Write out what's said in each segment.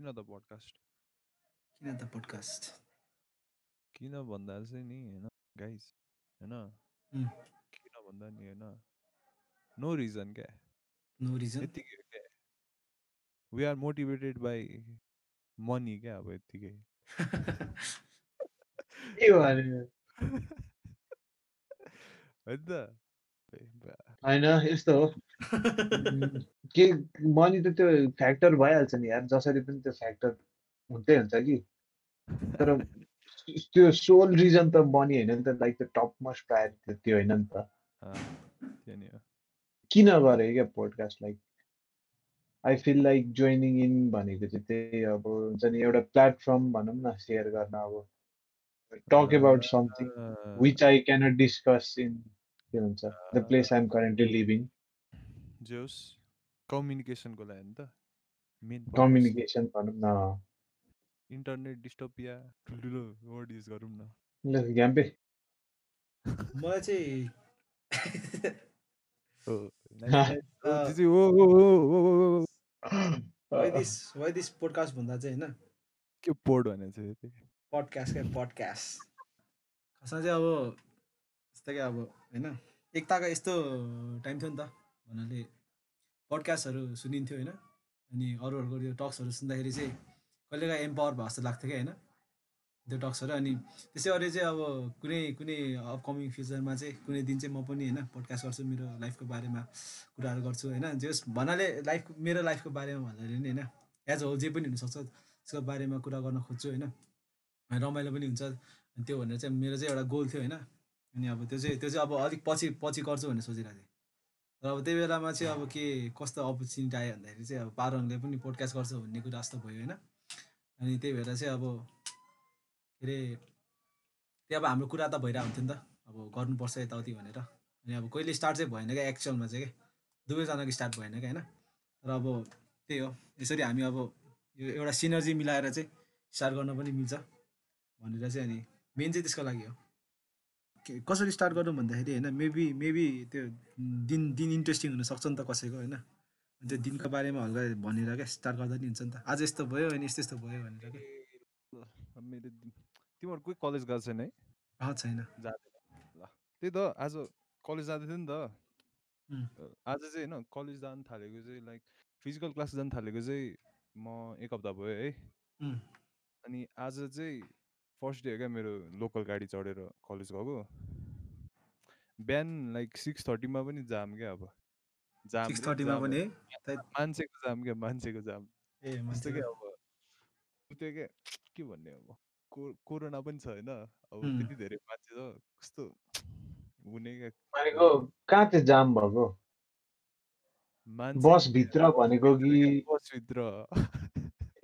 किन त पडकास्ट? किन त पोडकास्ट? किन भन्दा चाहिँ नि होइन गाइस होइन. किन भन्दा नि होइन नो रिजन क्या। नो रिजन क्या। We are motivated by money क्या अब यत्तिकै। के भन्यो? होइन त। होइन यस्तो हो। के मनी त त्यो फ्याक्टर भइहाल्छ नि यार जसरी पनि त्यो फ्याक्टर हुँदै हुन्छ कि। तर त्यो सोल रिजन त मनी होइन नि त like the top most priority त्यो होइन नि त। त्यो किन गरे क्या podcast like I feel like joining in भनेको चाहिँ त्यही अब हुन्छ नि एउटा प्लेटफर्म भनौँ न सेयर गर्न अब। Talk about something which I can't discuss in के भन्छ the place I am currently living जे होस् कम्युनिकेसनको लागि नि त मेन कम्युनिकेसन भनौँ न इन्टरनेट डिस्टोपिया ठुल्ठुलो वर्ड युज गरौँ न ल घ्याम्पे मलाई चाहिँ दिस वाइ दिस पोडकास्ट भन्दा चाहिँ होइन के पोड भने चाहिँ? पडकास्ट क्या पडकास्ट खासमा चाहिँ अब यस्तो क्या अब होइन एकताको यस्तो टाइम थियो नि त भन्नाले पडकास्टहरू सुनिन्थ्यो होइन। अनि अरूहरूको त्यो टक्सहरू सुन्दाखेरि चाहिँ कहिलेकाहीँ एम्पावर भएको जस्तो लाग्थ्यो क्या होइन त्यो टक्सहरू। अनि त्यसै गरी चाहिँ अब कुनै कुनै अपकमिङ फ्युचरमा चाहिँ कुनै दिन चाहिँ म पनि होइन पोडकास्ट गर्छु मेरो लाइफको बारेमा कुराहरू गर्छु होइन। जस भन्नाले लाइफ मेरो लाइफको बारेमा भन्नाले नि होइन एज होल जे पनि हुनसक्छ त्यसको बारेमा कुरा गर्न खोज्छु होइन। रमाइलो पनि हुन्छ त्यो भनेर चाहिँ मेरो चाहिँ एउटा गोल थियो होइन। अनि अब त्यो चाहिँ त्यो चाहिँ अब अलिक पछि पछि गर्छु भनेर सोचिरहेको थिएँ। तर अब त्यही बेलामा चाहिँ अब के कस्तो अपर्च्युनिटी आयो भन्दाखेरि चाहिँ अब पारुङले पनि पोडकास्ट गर्छ भन्ने कुरा जस्तो भयो होइन। अनि त्यही भएर चाहिँ अब के अरे त्यही अब हाम्रो कुरा त भइरहेको हुन्थ्यो नि त। अब गर्नुपर्छ यताउति भनेर। अनि अब कहिले स्टार्ट चाहिँ भएन क्या एक्चुअलमा चाहिँ क्या। दुवैजनाको स्टार्ट भएन क्या होइन। तर अब त्यही हो। यसरी हामी अब यो एउटा सिनर्जी मिलाएर चाहिँ स्टार्ट गर्न पनि मिल्छ भनेर चाहिँ अनि मेन चाहिँ त्यसको लागि हो। कसरी स्टार्ट गरौँ भन्दाखेरि होइन मेबी मेबी त्यो दिन दिन इन्ट्रेस्टिङ हुनसक्छ नि त कसैको होइन। त्यो दिनको बारेमा हल्का भनेर क्या स्टार्ट गर्दा नि हुन्छ नि त। आज यस्तो भयो अनि यस्तो यस्तो भयो भनेर क्या। मेरो तिमीहरू कोही कलेज गएको छैन है? छैन। ल त्यही त आज कलेज जाँदै थियो नि त। आज चाहिँ होइन कलेज जानु थालेको चाहिँ लाइक फिजिकल क्लास जानु थालेको चाहिँ म एक हप्ता भयो है. अनि आज चाहिँ फर्स्ट डे क्या मेरो लोकल गाडी चढेर कलेज गएको? बिहान लाइक सिक्स थर्टीमा पनि जाम क्या अब। जाम थर्टीमा पनि। मान्छेको जाम क्या मान्छेको जाम। ए क्या अब। त्यो क्या के भन्ने अब? को कोरोना पनि छ होइन अब. त्यति धेरै मान्छे छ। कस्तो हुने क्या? भनेको कहाँ चाहिँ जाम भएको? मान्छे बसभित्र भनेको कि बसभित्र।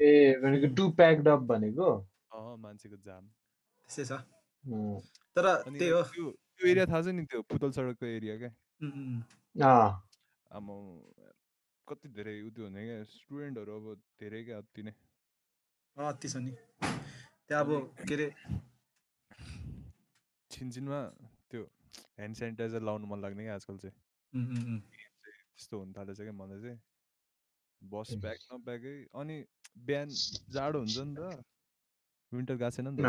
ए भनेको टु प्याक्ड अप भनेको? अँ मान्छेको जाम। त्यस्तै छ। तर त्यही हो। त्यो एरिया थाहा छ नि त्यो पुतल सडकको एरिया क्या आमा कति धेरै उ त्यो हुने क्या स्टुडेन्टहरू अब धेरै क्या अति नै। अति छ नि। त्यहाँ अब के अरे छिनछिनमा त्यो ह्यान्ड सेनिटाइजर लाउनु मन लाग्ने क्या आजकल चाहिँ. त्यस्तो हुनु थालेछ क्या मलाई चाहिँ। बस. प्याक नप्याकै अनि बिहान जाडो हुन्छ नि त। विन्टर गएको छैन नि त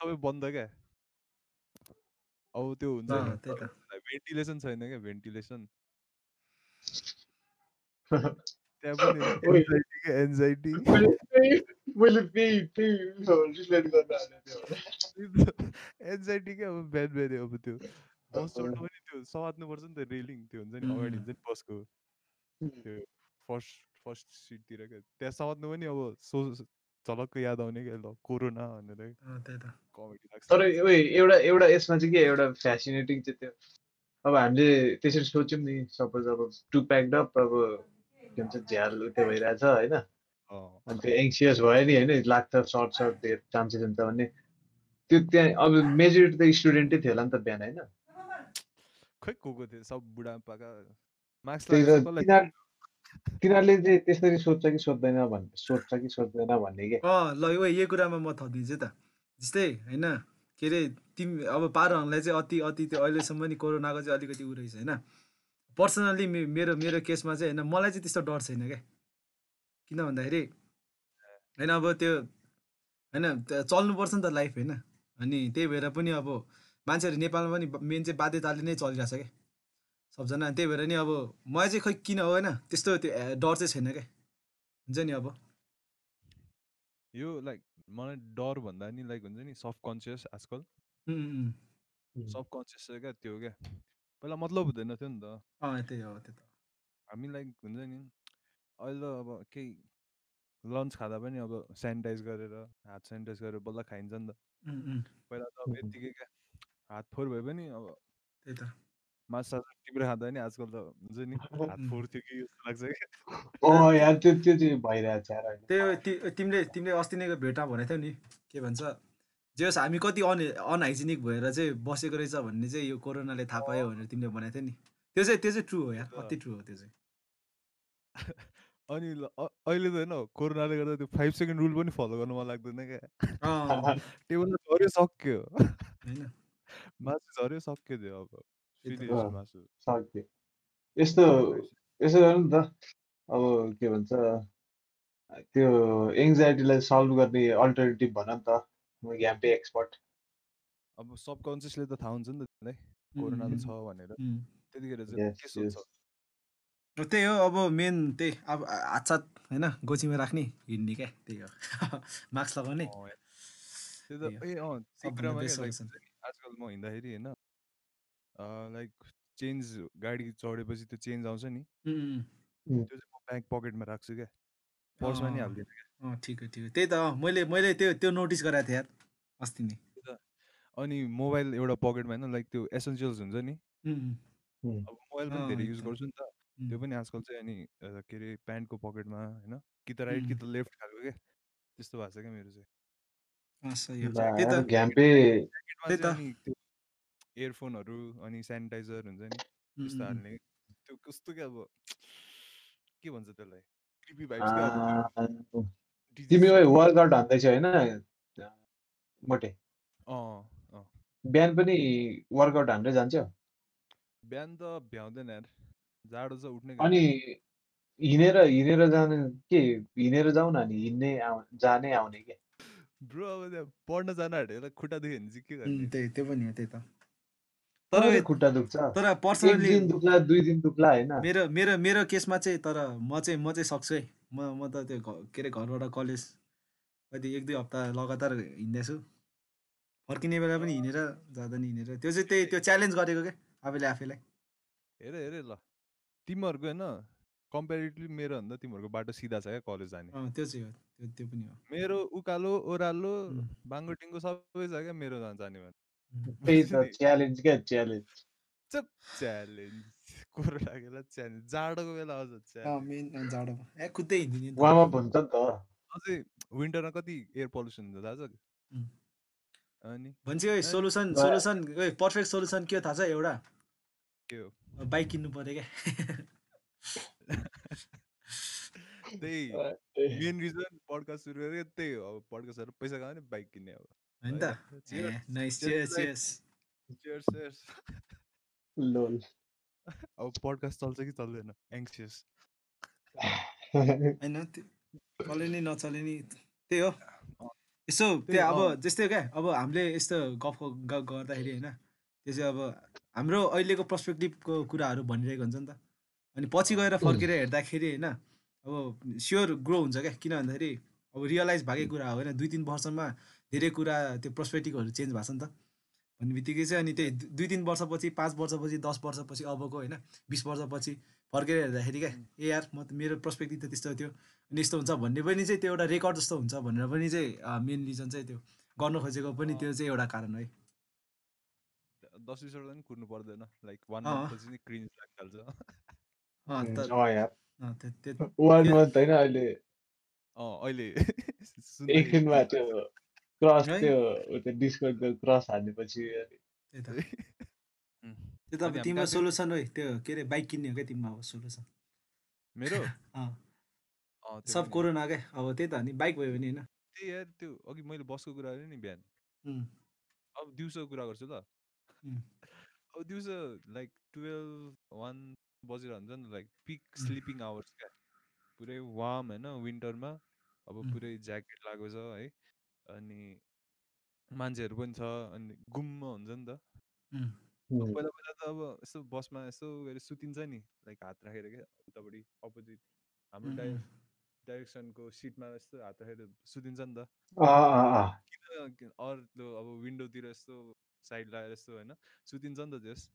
सबै बन्द क्या अब त्यो हुन्छ भेन्टिलेसन छैन क्या भेन्टिलेसन त्यहाँ पनि ओइ. एन्जाइटी मैले त्यही- त्यही रिलेट गर्न। एन्जाइटी क्या अब बिहान बिहान अब त्यो बस चढ्नु पनि त्यो समात्नुपर्छ नि त रेलिङ त्यो हुन्छ नि अगाडि हुन्छ नि बसको त्यो फर्स्ट फर्स्ट सिटतिर क्या त्यहाँ समात्नु पनि अब सो झलक्क याद आउने क्या ल कोरोना भनेर अँ, त्यही त। कमेडी लाग्छ। तर उयो एउटा एउटा यसमा चाहिँ के एउटा फेसिनेटिङ चाहिँ त्यो। अब हामीले त्यसरी सोच्यौँ नि सपोज अब टु प्याक्ड अप अब के भन्छ झ्याल उत्यो भइरहेछ होइन? अनि त्यो एङ्सियस भयो नि होइन? लाग्छ सर्ट सर्ट त्यो चान्सेस हुन्छ भने त्यो त्यहाँ अब मेजोरिटी त स्टुडेन्टै थियो होला नि त बिहान होइन? खै को को थियो? सब बुढापाका। मार्क्स तिनीहरूले चाहिँ त्यसरी सोध्छ कि सोध्दैन भन्ने सोध्छ कि सोध्दैन भन्ने के? अँ ल यो यही कुरामा म थपिदिन्छु त। जस्तै होइन के अरे तिमी अब पारुहरूलाई चाहिँ अति अति त्यो अहिलेसम्म नि कोरोनाको चाहिँ अलिकति उ रहेछ होइन? पर्सनल्ली मेरो मेरो केसमा चाहिँ होइन मलाई चाहिँ त्यस्तो डर छैन क्या किन भन्दाखेरि होइन अब त्यो होइन चल्नुपर्छ नि त लाइफ होइन? अनि त्यही भएर पनि अब मान्छेहरू नेपालमा पनि मेन चाहिँ बाध्यताले नै चलिरहेछ क्या सबजना। त्यही भएर नि अब मलाई चाहिँ खै किन हो होइन त्यस्तो त्यो डर चाहिँ छैन क्या हुन्छ नि अब। यो लाइक मलाई डर भन्दा नि लाइक हुन्छ नि सब कन्सियस आजकल। सब कन्सियस क्या त्यो क्या? पहिला मतलब हुँदैन थियो नि त। त्यही हो त्यो त। हामी लाइक हुन्छ नि अहिले त अब केही लन्च खाँदा पनि अब सेनिटाइज गरेर हात सेनिटाइज गरेर बल्ल खाइन्छ नि त। पहिला त अब. यत्तिकै क्या हात फोहोर भए पनि अब त्यही त। माछा टिप्रे खाँदा नि आजकल त हुन्छ नि हात उम्. फोहोर थियो कि जस्तो लाग्छ यार त्यो त्यो चाहिँ भइरहेको छ यार अहिले। त्यही हो, ति- तिमीले तिमीले अस्ति नै भेटमा भनेको थियौ नि के भन्छ जे होस् हामी कति अन अनहाइजेनिक भएर चाहिँ बसेको रहेछ भन्ने चाहिँ यो कोरोनाले थाहा पायो भनेर तिमीले भनेको थियौ नि त्यो चाहिँ त्यो चाहिँ ट्रु हो यार त्यो त- अति ट्रु हो त्यो चाहिँ अनि अहिले त होइन कोरोनाले गर्दा त्यो फाइभ सेकेन्ड रुल पनि फलो गर्नु मन लाग्दैन क्या अँ टेबलमा झऱ्यो सक्यो होइन मासु झऱ्यो सक्यो त्यो अब सक्यो यस्तो यसो गर्नु नि त अब के भन्छ त्यो एङ्जाइटीलाई सल्भ गर्ने अल्टरनेटिभ भन नि त म एक्सपर्ट अब सबकन्सियसले त थाहा हुन्छ नि त कोरोना छ भनेर। त्यतिखेर चाहिँ के सोध्छ त्यही हो अब मेन त्यही अब हातसात होइन गोजीमा राख्ने हिँड्ने क्या त्यही हो मास्क लगाउने. आजकल म हिँड्दाखेरि होइन लाइक चेन्ज गाडी चढेपछि त्यो चेन्ज आउँछ नि। त्यो चाहिँ म ब्याक पकेटमा राख्छु क्या। पर्समा नि हाल्दिनँ क्या। ठिक हो ठिक। हो त्यही त मैले मैले त्यो त्यो नोटिस गराएको थिएँ यार अस्ति नै। अनि मोबाइल एउटा पकेटमा होइन लाइक त्यो एसेन्सियल्स हुन्छ नि। अब मोबाइल पनि धेरै युज। गर्छु नि त। त्यो पनि आजकल चाहिँ अनि के अरे प्यान्टको पकेटमा होइन कि त राइट कि त लेफ्ट खालको क्या। त्यस्तो भएको छ क्या मेरो चाहिँ। इयरफोनहरू अनि सेनिटाइजर हुन्छ नि त्यस्तो हाल्ने त्यो कस्तो क्या अब के भन्छ त्यसलाई क्रिपी भाइब्स तिमी। वर्कआउट हान्दैछौ होइन मोटे। अँ बिहान पनि वर्कआउट हान्दै जान्छौ बिहान त भ्याउँदैन यार जाडो छ उठ्नै अनि हिँडेर हिँडेर जाने के हिँडेर जाऊ न अनि हिँड्ने जाने आउने के? ब्रो अब त्यहाँ पढ्न जान आँटेर खुट्टा दुख्यो भने चाहिँ के गर्ने? त्यही त्यो पनि हो त्यही त। तर खुट्टा दुख्छ? तर एक पर्सनली दिन दुख्ला दुई दिन दुख्ला होइन? मेरो मेरो मेरो केसमा चाहिँ तर म चाहिँ म चाहिँ सक्छु है। म म त त्यो के अरे घरबाट कलेज कति एक दुई हप्ता लगातार हिँड्दैछु फर्किने बेला पनि हिँडेर जाँदा नि हिँडेर। त्यो चाहिँ त्यही त्यो च्यालेन्ज गरेको क्या आफैले आफैलाई। हेर हेर ल। तिमीहरूको होइन कम्पेरिटिभली मेरो भन्दा तिमीहरूको बाटो सिधा छ क्या कलेज जाने। त्यो चाहिँ हो त्यो त्यो पनि हो। मेरो उकालो ओह्रालो बाङ्गोटिङको सबै छ क्या मेरो जान जाने भने त्यही त बुझ्यो नि? च्यालेन्ज क्या च्यालेन्ज चुप च्यालेन्ज कोरोना बेला च्यालेन्ज जाडोको बेला अझ अँ, च्यालेन्ज मेन अँ, जाडोमा ए कुद्दै हिँडिदिने नि त वार्म अप हुन्छ नि त अझै विन्टरमा कति एयर पल्युसन हुन्छ थाहा छ उम्. अनि भन्छ ओइ ए, सोलुसन बा- सोलुसन ओइ पर्फेक्ट सोलुसन के हो थाहा छ एउटा के हो बाइक किन्नु पर्यो क्या त्यही मेन रिजन सुरु गरेको त्यही हो अब पड्कास्टहरू पैसा कमाउने बाइक किन्ने अब होइन त ए नाइस चियर्स चियर्स. लोल अब पडकास्ट चल्छ कि चल्दैन एङ्सियस होइन चले नि नचले नि त्यही हो यसो त्यही, त्यो अब। जस्तै क्या अब हामीले यस्तो गफ गर्दाखेरि होइन त्यो चाहिँ अब हाम्रो अहिलेको पर्सपेक्टिभको कुराहरू भनिरहेको हुन्छ नि त अनि पछि। गएर फर्केर हेर्दाखेरि होइन अब स्योर ग्रो हुन्छ क्या किन भन्दाखेरि अब रियलाइज भएकै कुरा हो होइन दुई तिन वर्षमा धेरै कुरा त्यो पर्सपेक्टिभहरू चेन्ज भएको छ नि त। भन्ने बित्तिकै चाहिँ अनि त्यही दुई तिन वर्षपछि पाँच वर्षपछि दस वर्षपछि अबको होइन बिस वर्षपछि फर्केर हेर्दाखेरि क्या ए यार म त मेरो पर्सपेक्टिभ त त्यस्तो थियो। अनि यस्तो हुन्छ भन्ने पनि चाहिँ त्यो एउटा रेकर्ड जस्तो हुन्छ भनेर पनि चाहिँ मेन रिजन चाहिँ त्यो गर्न खोजेको पनि त्यो चाहिँ एउटा कारण है दस बिस वर्ष पनि कुर्नु पर्दैन लाइक वान। मन्थपछि नै क्रिन्ज त्यो वान मन्थ होइन अहिले। अँ अहिले एकछिनमा त्यो क्रस है? त्यो त्यो डिस्कको क्रस उम्. त्यो त अब तिम्रो? सोल्युसन हो त्यो के अरे बाइक किन्ने हो क्या तिम्रो अब सोल्युसन मेरो सब। कोरोना क्या अब त्यही त हो नि बाइक भयो भने होइन त्यही यार त्यो अघि मैले बसको कुरा गरेँ नि बिहान अब दिउँसोको कुरा गर्छु ल अब दिउँसो लाइक टुवेल्भ वान बजेर हुन्छ नि लाइक पिक. स्लिपिङ आवर्स क्या पुरै वार्म होइन विन्टरमा अब. पुरै ज्याकेट लगाएको छ है अनि मान्छेहरू पनि छ अनि गुम्म हुन्छ नि त। पहिला पहिला त अब यसो बसमा यसो गएर सुतिन्छ नि लाइक हात राखेर क्या उतापट्टि अपोजिट हाम्रो. डाइरेक्सनको सिटमा यस्तो हात राखेर सुतिन्छ नि त। अँ, अँ, अँ। किन अर्को अब विन्डोतिर यस्तो साइड लगाएर यस्तो होइन सुतिन्छ नि त त्यस।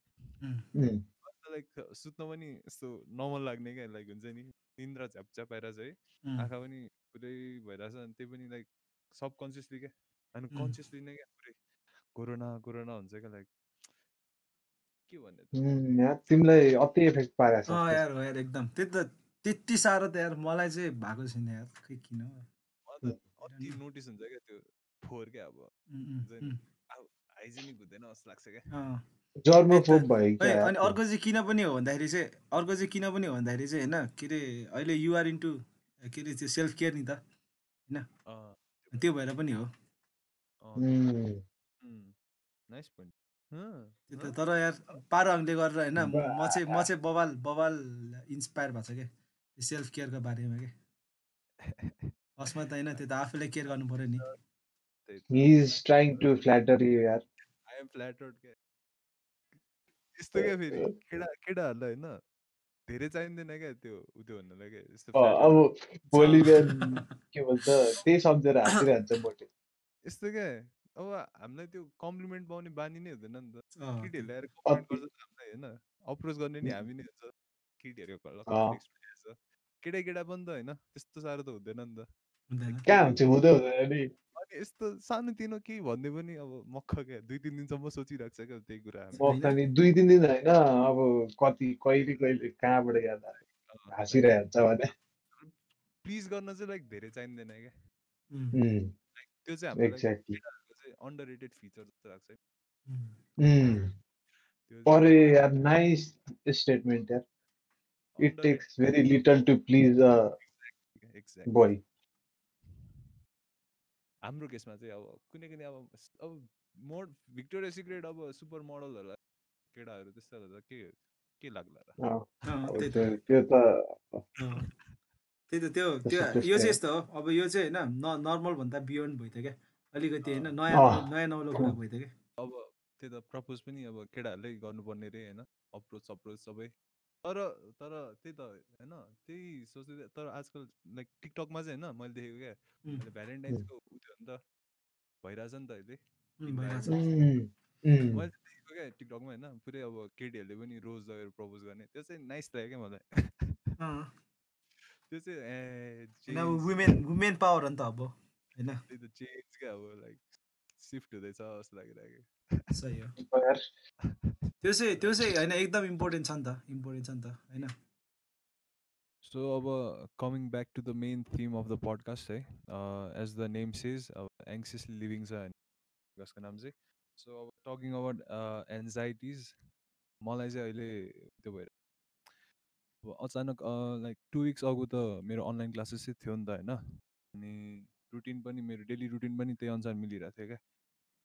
लाइक सुत्न पनि यस्तो नर्मल लाग्ने क्या लाइक हुन्छ नि निन्द्रा झ्यापझ्याप आइरहेछ है. आँखा पनि पुरै भइरहेछ अनि त्यही पनि लाइक सबकन्सियसली क्या अनि. कन्सियसली नै क्या पुरै कोरोना कोरोना हुन्छ क्या लाइक के भन्ने यार तिमीलाई अति इफेक्ट पारेछ अँ यार हो यार एकदम। त्यही त त्यति साह्रो त यार मलाई चाहिँ भएको छैन यार खै किन? अति नोटिस हुन्छ क्या त्यो फोहोर क्या अब हाइजेनिक हुँदैन जस्तो लाग्छ क्या। जर्मोफोब भयो है क्या अनि। अर्को चाहिँ किन पनि हो भन्दाखेरि चाहिँ अर्को चाहिँ किन पनि हो भन्दाखेरि चाहिँ होइन के अरे अहिले युआर इन्टु के अरे त्यो सेल्फ केयर नि त अँ, त्यो भएर पनि हो। नाइस पोइन्ट त्यो त तर यार पारो हामीले गरेर होइन म चाहिँ म चाहिँ बवाल बवाल इन्सपायर भएको छ क्या सेल्फ केयरको बारेमा क्या फर्स्टमा त होइन त्यो त आफूलाई केयर गर्नु पऱ्यो नि। he is trying to flatter you यार। आई एम फ्ल्याटर्ड क्या यस्तो क्या फेरि? केटा केटाहरूलाई होइन? धेरै चाहिँदैन क्या त्यो उ त्यो भन्नुलाई क्या यस्तो अब भोलि बिहान के भन्छ त्यही सम्झेर हाँसिरहन्छ मोटे यस्तो क्या? अब हामीलाई त्यो कम्प्लिमेन्ट पाउने बानी नै हुँदैन नि त। केटीहरूले आएर कम्प्लिमेन्ट गर्छ नि हामीलाई होइन? अप्रोच गर्ने नि हामी नै हुन्छ। केटीहरूको ल अँ। कति एक्सपिरियन्स छ केटा केटा पनि त होइन? त्यस्तो साह्रो त हुँदैन नि त। हुँदैन। कहाँ हुन्छ हुँदै हुँदैन नि? अनि यस्तो सानोतिनो केही भन्दै पनि अब मक्ख क्या दुई तिन दिनसम्म सोचिरहेको छ क्या त्यही कुरा दुई तिन दिन होइन अब कति कहिले कहिले कहाँबाट याद आयो? अँ, हाँसिरहेको हुन्छ भने। प्लिज गर्न चाहिँ लाइक धेरै चाहिँदैन क्या। त्यो चाहिँ हाम्रो अन्डर रेटेड फिचर जस्तो लाग्छ अरे यार नाइस स्टेटमेन्ट यार। It takes very little to please uh. Boy हाम्रो केसमा चाहिँ अब कुनै कुनै अब अब मोड भिक्टोरिया सिक्रेट अब सुपर मोडलहरूलाई केटाहरू त्यस्तोहरू त के के लाग्ला र? त्यही त। त्यो त्यो त अँ। त्यही त त्यो त्यो त्यस्तो यो चाहिँ यस्तो हो। अब यो चाहिँ होइन न नर्मल भन्दा बियोन्ड भयो क्या। अलिकति होइन। नयाँ नयाँ नौलो कुरा भयो क्या। अब त्यो त प्रपोज पनि अब केटाहरूले गर्नुपर्ने रे होइन? अप्रोच अप्रोच सबै। तर तर त्यही त होइन? त्यही सोच्दै तर आजकल लाइक टिकटकमा चाहिँ होइन मैले देखेको क्या अहिले भ्यालेन्टाइन्सको उ नि त भइरहेछ। नि त अहिले मैले देखेको क्या टिकटकमा होइन पुरै अब केटीहरूले पनि रोज लगेर प्रपोज गर्ने त्यो चाहिँ नाइस लाग्यो क्या मलाई। त्यो चाहिँ ए वुमेन वुमेन पावर हो नि त अब होइन? त्यही त चेन्ज क्या अब लाइक सिफ्ट हुँदैछ जस्तो लागिरहेको सही हो। त्यो चाहिँ त्यो चाहिँ होइन एकदम इम्पोर्टेन्ट छ नि त इम्पोर्टेन्ट छ नि त होइन? सो अब coming back to the main theme of the podcast है एज द नेम सेज अब एङ्सियसली लिभिङ छ होइन जसको नाम चाहिँ। सो अब टकिङ अबाउट एन्जाइटिज मलाई चाहिँ अहिले त्यो भएर अब अचानक लाइक टु विक्स अगो त मेरो अनलाइन क्लासेस चाहिँ थियो नि त होइन? अनि रुटिन पनि मेरो डेली रुटिन पनि त्यही अनुसार मिलिरहेको थियो क्या।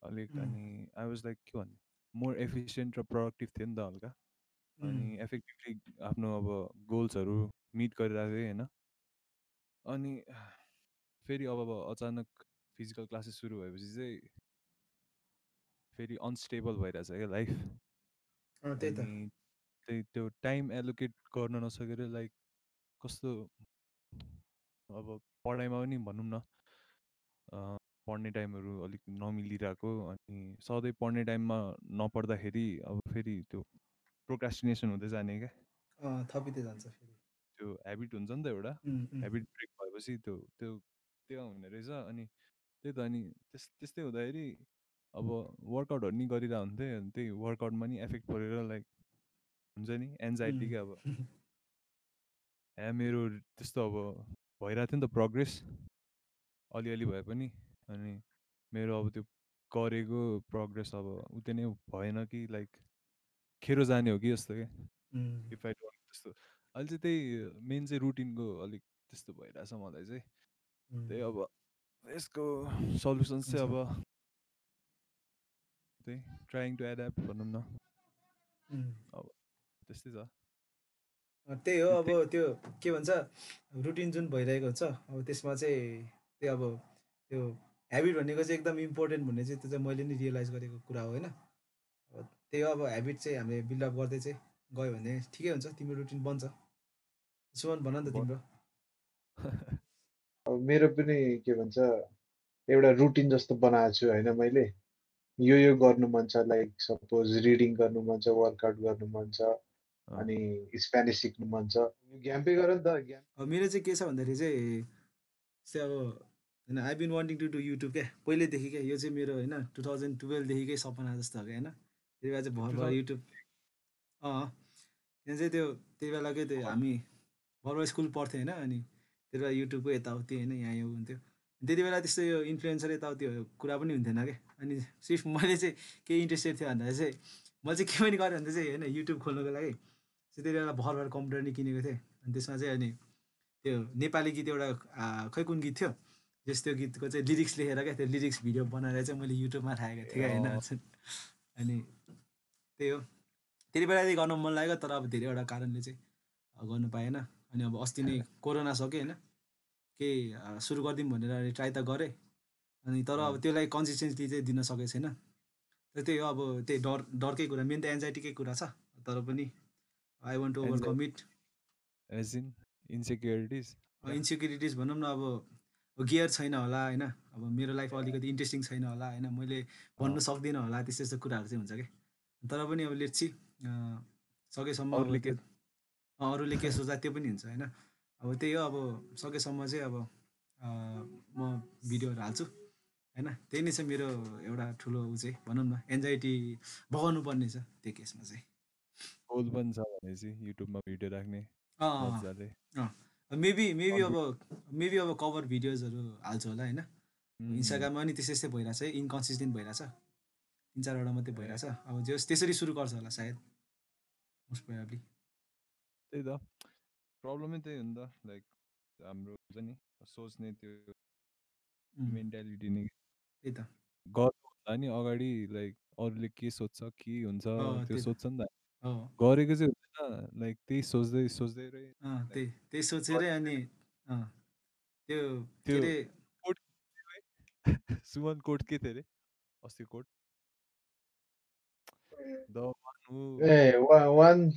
अलिक. अनि आई वाज लाइक के भन्ने मोर एफिसियन्ट र प्रोडक्टिभ थियो नि त हल्का। अनि. एफेक्टिभली आफ्नो अब गोल्सहरू मिट गरिरहेको थिएँ होइन। अनि फेरि अब अब अचानक फिजिकल क्लासेस सुरु भएपछि चाहिँ फेरि अनस्टेबल भइरहेछ क्या लाइफ अँ, त्यही त। त्यो टाइम एलोकेट गर्न नसकेर लाइक कस्तो अब पढाइमा पनि भनौँ न पढ्ने टाइमहरू अलिक नमिलिरहेको अनि सधैँ पढ्ने टाइममा नपढ्दाखेरि अब फेरि त्यो प्रोक्रास्टिनेसन हुँदै जाने क्या। थपिँदै जान्छ फेरि। त्यो ह्याबिट हुन्छ नि त एउटा. ह्याबिट ब्रेक भएपछि त्यो त्यो त्यो हुने रहेछ अनि त्यही त अनि त्यस त्यस्तै हुँदाखेरि अब वर्कआउटहरू नि गरिरहेको हुन्थेँ अनि त्यही वर्कआउटमा नि एफेक्ट परेर लाइक हुन्छ नि एन्जाइटी. क्या अब। ए मेरो त्यस्तो अब भइरहेको थियो नि त प्रोग्रेस। अलिअलि भए पनि अनि मेरो अब त्यो गरेको प्रोग्रेस अब उति नै भएन कि लाइक खेरो जाने हो कि जस्तो क्या. इफ आई डोन्ट त्यस्तो अहिले चाहिँ त्यही मेन चाहिँ रुटिनको अलिक त्यस्तो भइरहेछ मलाई चाहिँ. त्यही अब यसको सल्युसन्स चाहिँ। अब त्यही ट्राइङ टु एड्याप्ट भनौँ न उम्. त्यस्तै छ त्यही हो अब त्यो के भन्छ रुटिन जुन भइरहेको हुन्छ अब त्यसमा चाहिँ त्यो अब त्यो ह्याबिट भनेको चाहिँ एकदम इम्पोर्टेन्ट भन्ने चाहिँ त्यो चाहिँ मैले नि रियलाइज गरेको कुरा हो होइन। अब त्यही हो अब ह्याबिट चाहिँ हामीले बिल्डअप गर्दै चाहिँ गयो भने ठिकै हुन्छ तिम्रो रुटिन बन्छ। सुमन भन नि त तिम्रो। अब मेरो पनि के भन्छ एउटा रुटिन जस्तो बनाएको छु होइन मैले। यो यो गर्नु मन छ लाइक सपोज रिडिङ गर्नु मन छ वर्कआउट गर्नु मन छ। अनि स्पेनिस सिक्नु मन छ। घ्याम्पै गर नि त मेरो चाहिँ के छ भन्दाखेरि चाहिँ जस्तै अब होइन I been wanting to do YouTube क्या? पहिल्यैदेखि क्या यो चाहिँ मेरो होइन टु थाउजन्ड टुवेल्भदेखिकै सपना जस्तो हो क्या होइन? त्यति बेला चाहिँ भर भर 2000 युट्युब अँ त्यहाँ चाहिँ त्यो त्यति बेलाकै त्यो हामी भर स्कुल पढ्थ्यो होइन? अनि त्यति बेला युट्युबको यताउति होइन? यहाँ यो हुन्थ्यो। त्यति बेला त्यस्तो यो इन्फ्लुएन्सर यताउति कुरा पनि हुन्थेन क्या? अनि सिर्फ मैले चाहिँ के इन्ट्रेस्टेड थियो भन्दा चाहिँ मैले चाहिँ के पनि गरेँ भन्दा चाहिँ होइन युट्युब खोल्नुको लागि त्यति बेला भर भर कम्प्युटर नि किनेको थिएँ। अनि त्यसमा चाहिँ अनि त्यो नेपाली गीत एउटा खै कुन गीत थियो। जस त्यो गीतको चाहिँ लिरिक्स लेखेर क्या त्यो लिरिक्स भिडियो बनाएर चाहिँ मैले युट्युबमा राखेको थिएँ क्या होइन? अनि त्यही हो। त्यति बेला चाहिँ गर्नु मन लाग्यो तर अब धेरैवटा कारणले चाहिँ गर्नु पाएन। अनि अब अस्ति नै कोरोना सक्यो होइन? केही सुरु गरिदिउँ भनेर ट्राई त गरेँ। अनि तर अब त्यसलाई कन्सिस्टेन्सली चाहिँ दिन सकेको छैन। तर त्यही हो अब त्यही डर डरकै कुरा मेन त एन्जाइटीकै कुरा छ। तर पनि I want to overcome it as in insecurities insecurities भनौँ न अब गियर छैन होला होइन? अब मेरो लाइफ अलिकति इन्ट्रेस्टिङ छैन होला होइन? मैले भन्नु सक्दिनँ होला त्यस्तो यस्तो कुराहरू चाहिँ हुन्छ कि? तर पनि अब लेट्सी सकेसम्म अरूले के- अरूले के सोच्दा त्यो पनि हुन्छ होइन? अब त्यही हो अब सकेसम्म चाहिँ अब म भिडियोहरू हाल्छु होइन? त्यही नै छ मेरो एउटा ठुलो ऊ चाहिँ भनौँ न एन्जाइटी भगाउनु पर्ने छ त्यो केसमा चाहिँ। गोल पनि छ भनेपछि युट्युबमा भिडियो राख्ने मेबी मेबी अब मेबी अब कभर भिडियोजहरू हाल्छु होला होइन? इन्स्टाग्राममा नि त्यस्तै त्यस्तै भइरहेछ है इन्कन्सिस्टेन्ट भइरहेछ। तिन चारवटा मात्रै भइरहेछ। अब जस त्यसरी सुरु गर्छ होला सायद मोस्ट प्रोभाब्ली त्यही त। प्रब्लमै त्यही हो नि त लाइक हाम्रो हुन्छ नि सोच्ने त्यो मेन्टालिटी नै। त्यही त। गर्नुभन्दा नि अगाडि लाइक अरूले के सोध्छ के हुन्छ त्यो। सोध्छ नि त। हो. गरेको चाहिँ हुँदैन लाइक त्यही सोच्दै सोच्दै रहे अँ त्यही त्यही सोचेरै अनि अँ त्यो के त्यो- अरे सुमन कोट के थियो अरे अस्ति quote. The one who a one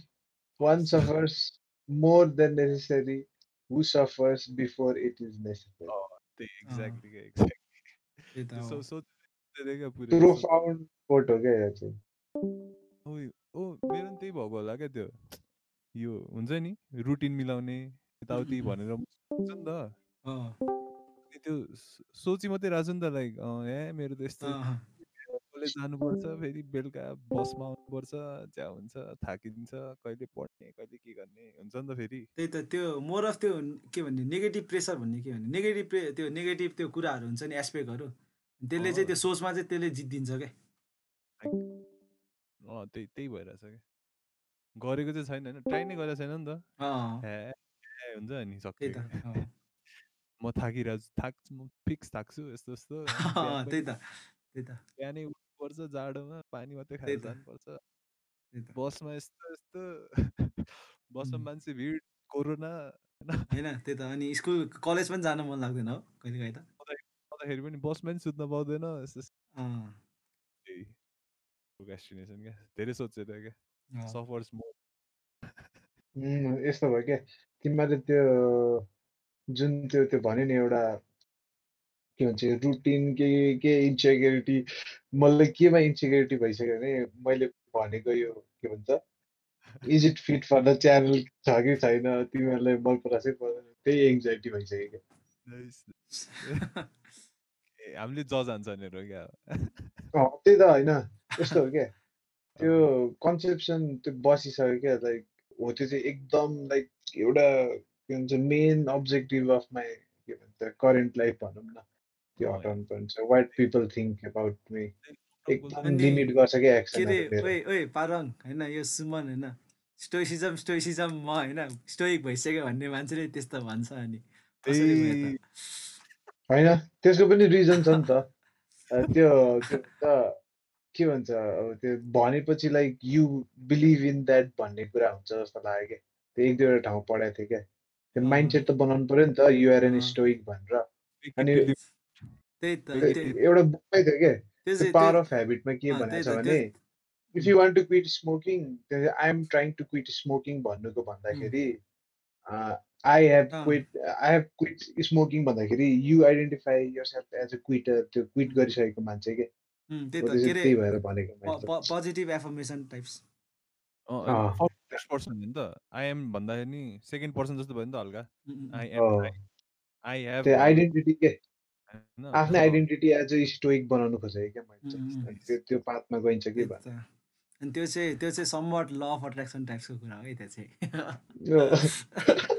one suffers more than necessary who suffers before it is necessary त्यही एक्ज्याक्टली क्या त्यही त त्यो हो। सो सोच्दै पुरै। प्रोफाउन्ड कोट हो क्या यो चाहिँ? ओइ ओ मेरो पनि त्यही भएको होला क्या त्यो। यो हुन्छ नि रुटिन मिलाउने यताउति भनेर सोच्छ नि त। त्यो सोची मात्रै रहेछ नि त लाइक ए मेरो त यस्तो कलेज जानुपर्छ फेरि बेलुका बसमा आउनुपर्छ ज्या हुन्छ थाकिन्छ कहिले पढ्ने कहिले के गर्ने हुन्छ नि त फेरि। त्यही त त्यो मोर अफ त्यो के भन्ने नेगेटिभ प्रेसर भन्ने के भन्ने नेगेटिभ प्रे त्यो नेगेटिभ त्यो कुराहरू हुन्छ नि एस्पेक्टहरू त्यसले चाहिँ। त्यो सोचमा चाहिँ त्यसले जितिदिन्छ क्या। अँ त्यही त्यही भइरहेछ क्या गरेको चाहिँ छैन होइन ट्राई नै गरेको छैन नि त। हुन्छ नि सक्यो। म थाकिरहेको थाक म फिक्स थाक्छु यस्तो यस्तो त्यही त त्यही त। बिहानै उठ्नुपर्छ जाडोमा पानी मात्रै खाएर। जानुपर्छ। बसमा यस्तो यस्तो बसमा। मान्छे भिड कोरोना होइन? त्यही त अनि स्कुल कलेज पनि जान मन लाग्दैन हो कहिले काहीँ त? आउँदाखेरि पनि बसमा पनि सुत्न पाउँदैन। यस्तो प्रोक्रास्टिनेसन क्या धेरै सोचेर क्या सफर्स मोर यस्तो भयो क्या तिमीहरूले त्यो जुन त्यो त्यो भन्यो नि एउटा के भन्छ रुटिन के के इन्सेक्युरिटी मलाई केमा इन्सेक्युरिटी भइसक्यो भने मैले भनेको यो के भन्छ is it fit for the channel छ कि छैन तिमीहरूलाई मन पराएकै पर्दैन त्यही एङ्जाइटी भइसक्यो क्या हामीले जज हान्छ भनेर क्या त्यही त होइन। यस्तो हो क्या। त्यो कन्सेप्सन त्यो बसिसक्यो क्या लाइक हो त्यो चाहिँ एकदम लाइक एउटा के भन्छ मेन अब्जेक्टिभ अफ माई के भन्छ करेन्ट लाइफ भनौँ न। त्यो हटाउनु पर्छ what people think about me एकदम लिमिट गर्छ क्या ओइ ओइ पारङ होइन यो सुमन होइन। स्टोइसिजम स्टोइसिजम म होइन। स्टोइक भइसक्यो भन्ने मान्छेले त्यस्तो भन्छ अनि। होइन? त्यसको पनि रिजन छ नि त। त्यो के भन्छ के भन्छ अब त्यो भनेपछि like you believe in that भन्ने कुरा हुन्छ जस्तो लाग्यो क्या। त्यो एक दुईवटा ठाउँ पढाएको थिएँ क्या। त्यो। माइन्ड सेट त बनाउनु पऱ्यो नि त। You're an. स्टोइक भनेर। अनि- एउटा बुकमै थियो क्या। पावर अफ हेबिटमा के भनेको छ भने if you want to quit smoking I am trying to quit smoking भन्नुको भन्दाखेरि I have. Quit I have quit smoking भन्दाखेरि you identify yourself as a quitter त्यो क्विट गरिसकेको मान्छे के त्यही भएर भनेको। Positive affirmation types. First person हो नि त आई एम भन्दाखेरि नि सेकेन्ड पर्सन जस्तो भयो नि त हल्का आई। एम आई हेभ त्यो आइडेन्टिटी के? आफ्नै आइडेन्टिटी एज अ स्टोइक बनाउनु खोजेको क्या मैले त्यो त्यो पातमा गइन्छ कि त। अनि त्यो चाहिँ त्यो चाहिँ समवट ल अफ अट्र्याक्सन टाइप्सको कुरा हो है त्यो चाहिँ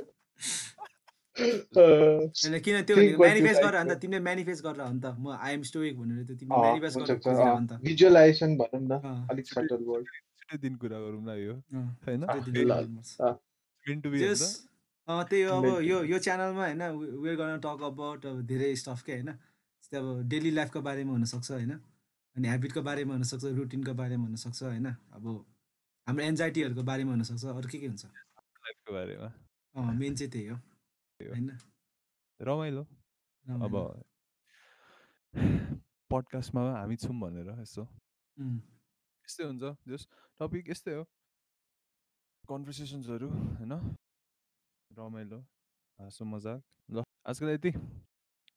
किन त्यो म्यानिफेस्ट गरेर अन्त तिमीले म्यानिफेस्ट गरेर हो नि त। म आई एम स्टोइक भनेर त्यो तिमीले म्यानिफेस्ट हुन्छ गरेर खोजेर हो नि त। भिजुअलाइजेसन भनौँ न अलिक सटल वर्ड छिटै दिन कुरा गरौँ न यो गर्नुपर्छ। मेन टु बी त्यही हो अब यो. यो च्यानलमा होइन वेयर गर्न टक अबाउट अब धेरै स्टफ के होइन? जस्तै अब डेली लाइफको बारेमा हुनसक्छ होइन? अनि हेबिटको बारेमा हुनसक्छ रुटिनको बारेमा हुनसक्छ होइन? अब हाम्रो एन्जाइटीहरूको बारेमा हुनसक्छ अरू के के हुन्छ? लाइफको बारेमा। अँ मेन चाहिँ त्यही हो। होइन रमाइलो अब। पडकास्टमा हामी छौँ भनेर यसो यस्तै हुन्छ जस टपिक यस्तै हो कन्भर्सेसन्सहरू होइन रमाइलो हाँसो मजाक ल आजकल यति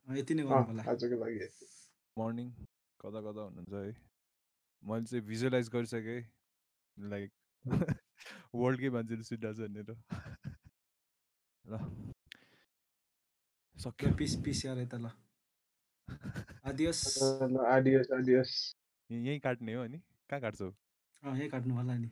यति नै अँ, गर्नु होला आजको लागि मर्निङ कता कता हुनुहुन्छ है मैले चाहिँ भिजुअलाइज गरिसकेँ है लाइक वर्ल्डकै मान्छेले सुनिरहेको छ भनेर ल सक्यो पिस पिस यार यता ल आदियोस. ल आडियोस आडियोस यहीँ काट्ने हो अनि कहाँ काट्छौ अँ यहीँ काट्नु होला नि